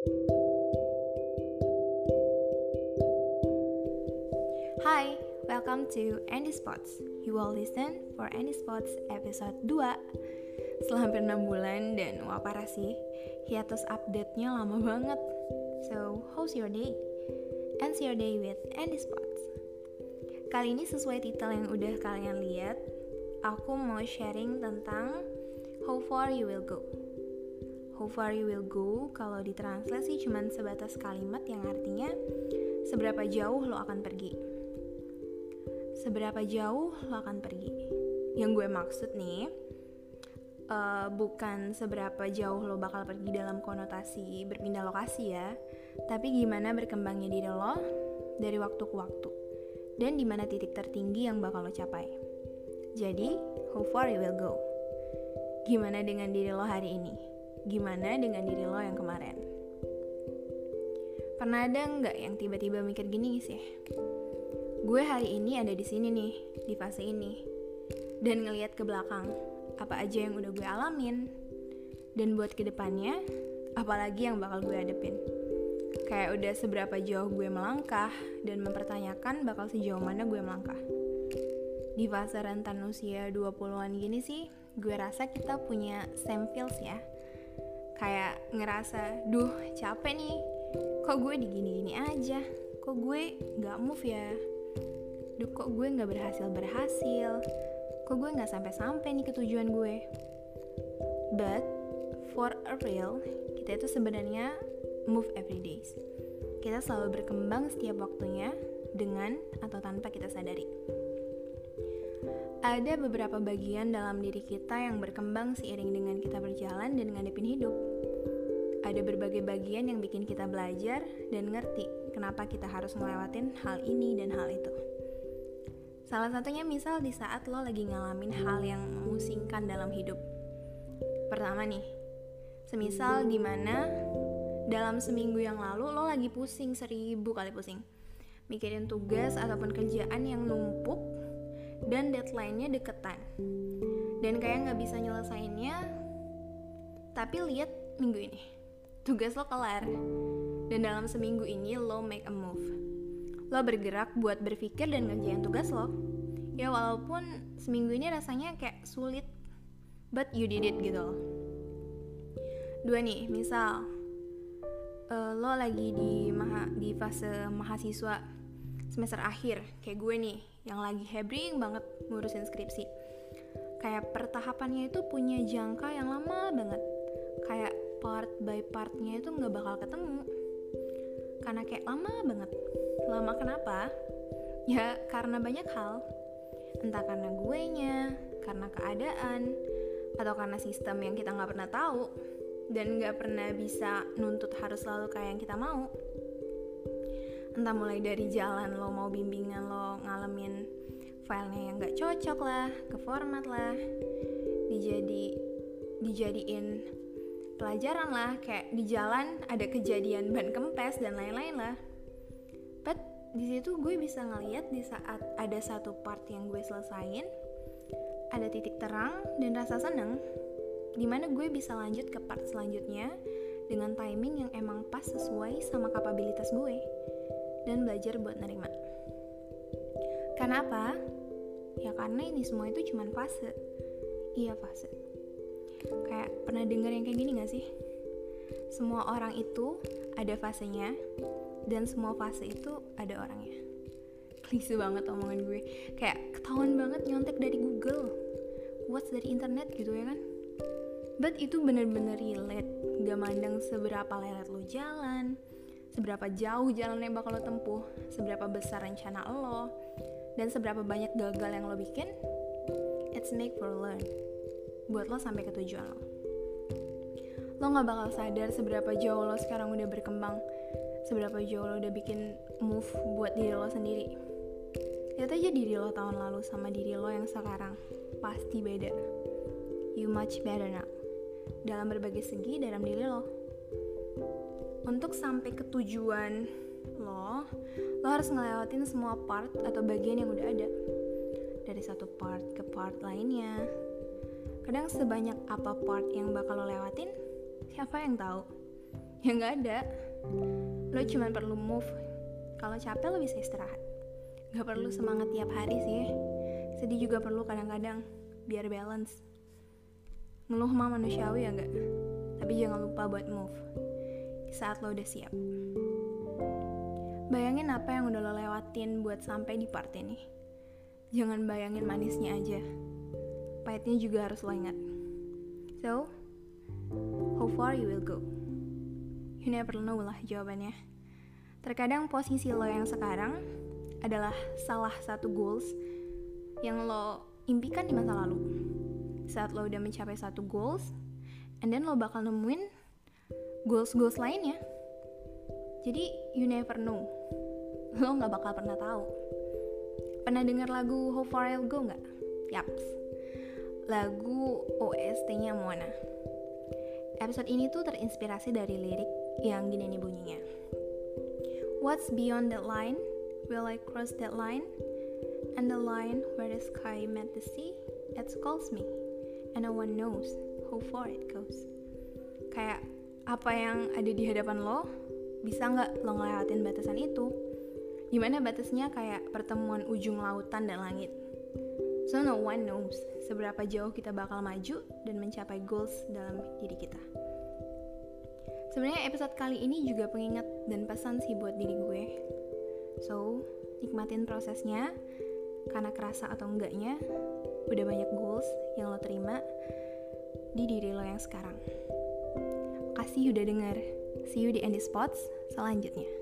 Hi, welcome to Andy Spots. You will listen for Andy Spots episode 2. Setelah hampir 6 bulan dan wah parah sih, hiatus update-nya lama banget. So, how's your day? Ends your day with Andy Spots. Kali ini sesuai titel yang udah kalian lihat, aku mau sharing tentang how far you will go. How far you will go kalau ditranslasi cuman sebatas kalimat yang artinya seberapa jauh lo akan pergi. Seberapa jauh lo akan pergi. Yang gue maksud nih, uh, bukan seberapa jauh lo bakal pergi dalam konotasi berpindah lokasi ya, tapi gimana berkembangnya diri lo dari waktu ke waktu dan di mana titik tertinggi yang bakal lo capai. Jadi, how far you will go? Gimana dengan diri lo hari ini? Gimana dengan diri lo yang kemarin? Pernah ada nggak yang tiba-tiba mikir gini sih? Gue hari ini ada di sini nih, di fase ini. Dan ngelihat ke belakang, apa aja yang udah gue alamin. Dan buat ke depannya, apalagi yang bakal gue hadepin. Kayak udah seberapa jauh gue melangkah dan mempertanyakan bakal sejauh mana gue melangkah. Di fase rentan usia 20-an gini sih, gue rasa kita punya same feels ya. Kayak ngerasa, duh capek nih, kok gue digini-gini aja, kok gue gak move ya, duh kok gue gak berhasil-berhasil, kok gue gak sampai-sampai nih ke tujuan gue. But, for a real, kita itu sebenarnya move every days. Kita selalu berkembang setiap waktunya dengan atau tanpa kita sadari. Ada beberapa bagian dalam diri kita yang berkembang seiring dengan kita berjalan dan ngadepin hidup. Ada berbagai bagian yang bikin kita belajar dan ngerti kenapa kita harus ngelewatin hal ini dan hal itu. Salah satunya misal di saat lo lagi ngalamin hal yang memusingkan dalam hidup. Pertama nih, semisal di mana dalam seminggu yang lalu lo lagi pusing seribu kali pusing mikirin tugas ataupun kerjaan yang numpuk dan deadline-nya deketan. Dan kayak nggak bisa nyelesainnya tapi lihat minggu ini. Tugas lo kelar. Dan dalam seminggu ini lo make a move. Lo bergerak buat berpikir dan ngerjain tugas lo. Ya walaupun seminggu ini rasanya kayak sulit but you did it gitu loh. Dua nih misal uh, lo lagi di maha, di fase mahasiswa semester akhir kayak gue nih yang lagi hebring banget ngurusin skripsi. Kayak pertahapannya itu punya jangka yang lama banget. Kayak part by partnya itu nggak bakal ketemu. Karena kayak lama banget. Lama kenapa? Ya karena banyak hal. Entah karena gue nya karena keadaan atau karena sistem yang kita nggak pernah tahu dan gak pernah bisa nuntut harus selalu kayak yang kita mau entah mulai dari jalan lo mau bimbingan lo ngalamin filenya yang gak cocok lah ke format lah dijadi dijadiin pelajaran lah kayak di jalan ada kejadian ban kempes dan lain-lain lah. But di situ gue bisa ngeliat di saat ada satu part yang gue selesain ada titik terang dan rasa seneng di mana gue bisa lanjut ke part selanjutnya dengan timing yang emang pas sesuai sama kapabilitas gue dan belajar buat nerima. Karena apa? Ya karena ini semua itu cuma fase. Iya fase. Kayak pernah denger yang kayak gini gak sih? Semua orang itu ada fasenya dan semua fase itu ada orangnya. Klise banget omongan gue. Kayak ketahuan banget nyontek dari Google. Quotes dari internet gitu ya kan? But itu bener-bener relate Gak mandang seberapa lelet lo jalan Seberapa jauh jalan yang bakal lo tempuh Seberapa besar rencana lo Dan seberapa banyak gagal yang lo bikin It's make for learn. Buat lo sampai ke tujuan lo. Lo gak bakal sadar seberapa jauh lo sekarang udah berkembang Seberapa jauh lo udah bikin move buat diri lo sendiri. Lihat aja diri lo tahun lalu sama diri lo yang sekarang. Pasti beda. You much better now. Dalam berbagai segi dalam diri lo. Untuk sampai ke tujuan lo, lo harus ngelewatin semua part atau bagian yang udah ada. Dari satu part ke part lainnya. Kadang sebanyak apa part yang bakal lo lewatin, siapa yang tahu? Ya nggak ada. Lo cuma perlu move. Kalau capek lo bisa istirahat. Gak perlu semangat tiap hari sih. Sedih juga perlu kadang-kadang biar balance. Ngeluh mah manusiawi ya nggak? Tapi jangan lupa buat move. Saat lo udah siap. Bayangin apa yang udah lo lewatin buat sampai di part ini. Jangan bayangin manisnya aja. Pahitnya juga harus lo ingat. So, how far you will go? You never know lah jawabannya. Terkadang posisi lo yang sekarang adalah salah satu goals yang lo impikan di masa lalu. Saat lo udah mencapai satu goals, and then lo bakal nemuin goals-goals lainnya. Jadi you never know. Lo nggak bakal pernah tahu. Pernah dengar lagu How Far I'll Go nggak? Yaps. Lagu OST-nya Moana. Episode ini tuh terinspirasi dari lirik yang gini nih bunyinya. What's beyond that line? Will I cross that line? And the line where the sky met the sea, it calls me. And no one knows how far it goes. Kayak apa yang ada di hadapan lo, bisa nggak lo ngelewatin batasan itu? Gimana batasnya kayak pertemuan ujung lautan dan langit? So no one knows seberapa jauh kita bakal maju dan mencapai goals dalam diri kita. Sebenarnya episode kali ini juga pengingat dan pesan sih buat diri gue. So, nikmatin prosesnya, karena kerasa atau enggaknya, udah banyak goals yang lo terima di diri lo yang sekarang. Makasih udah denger. See you di Andy Spots selanjutnya.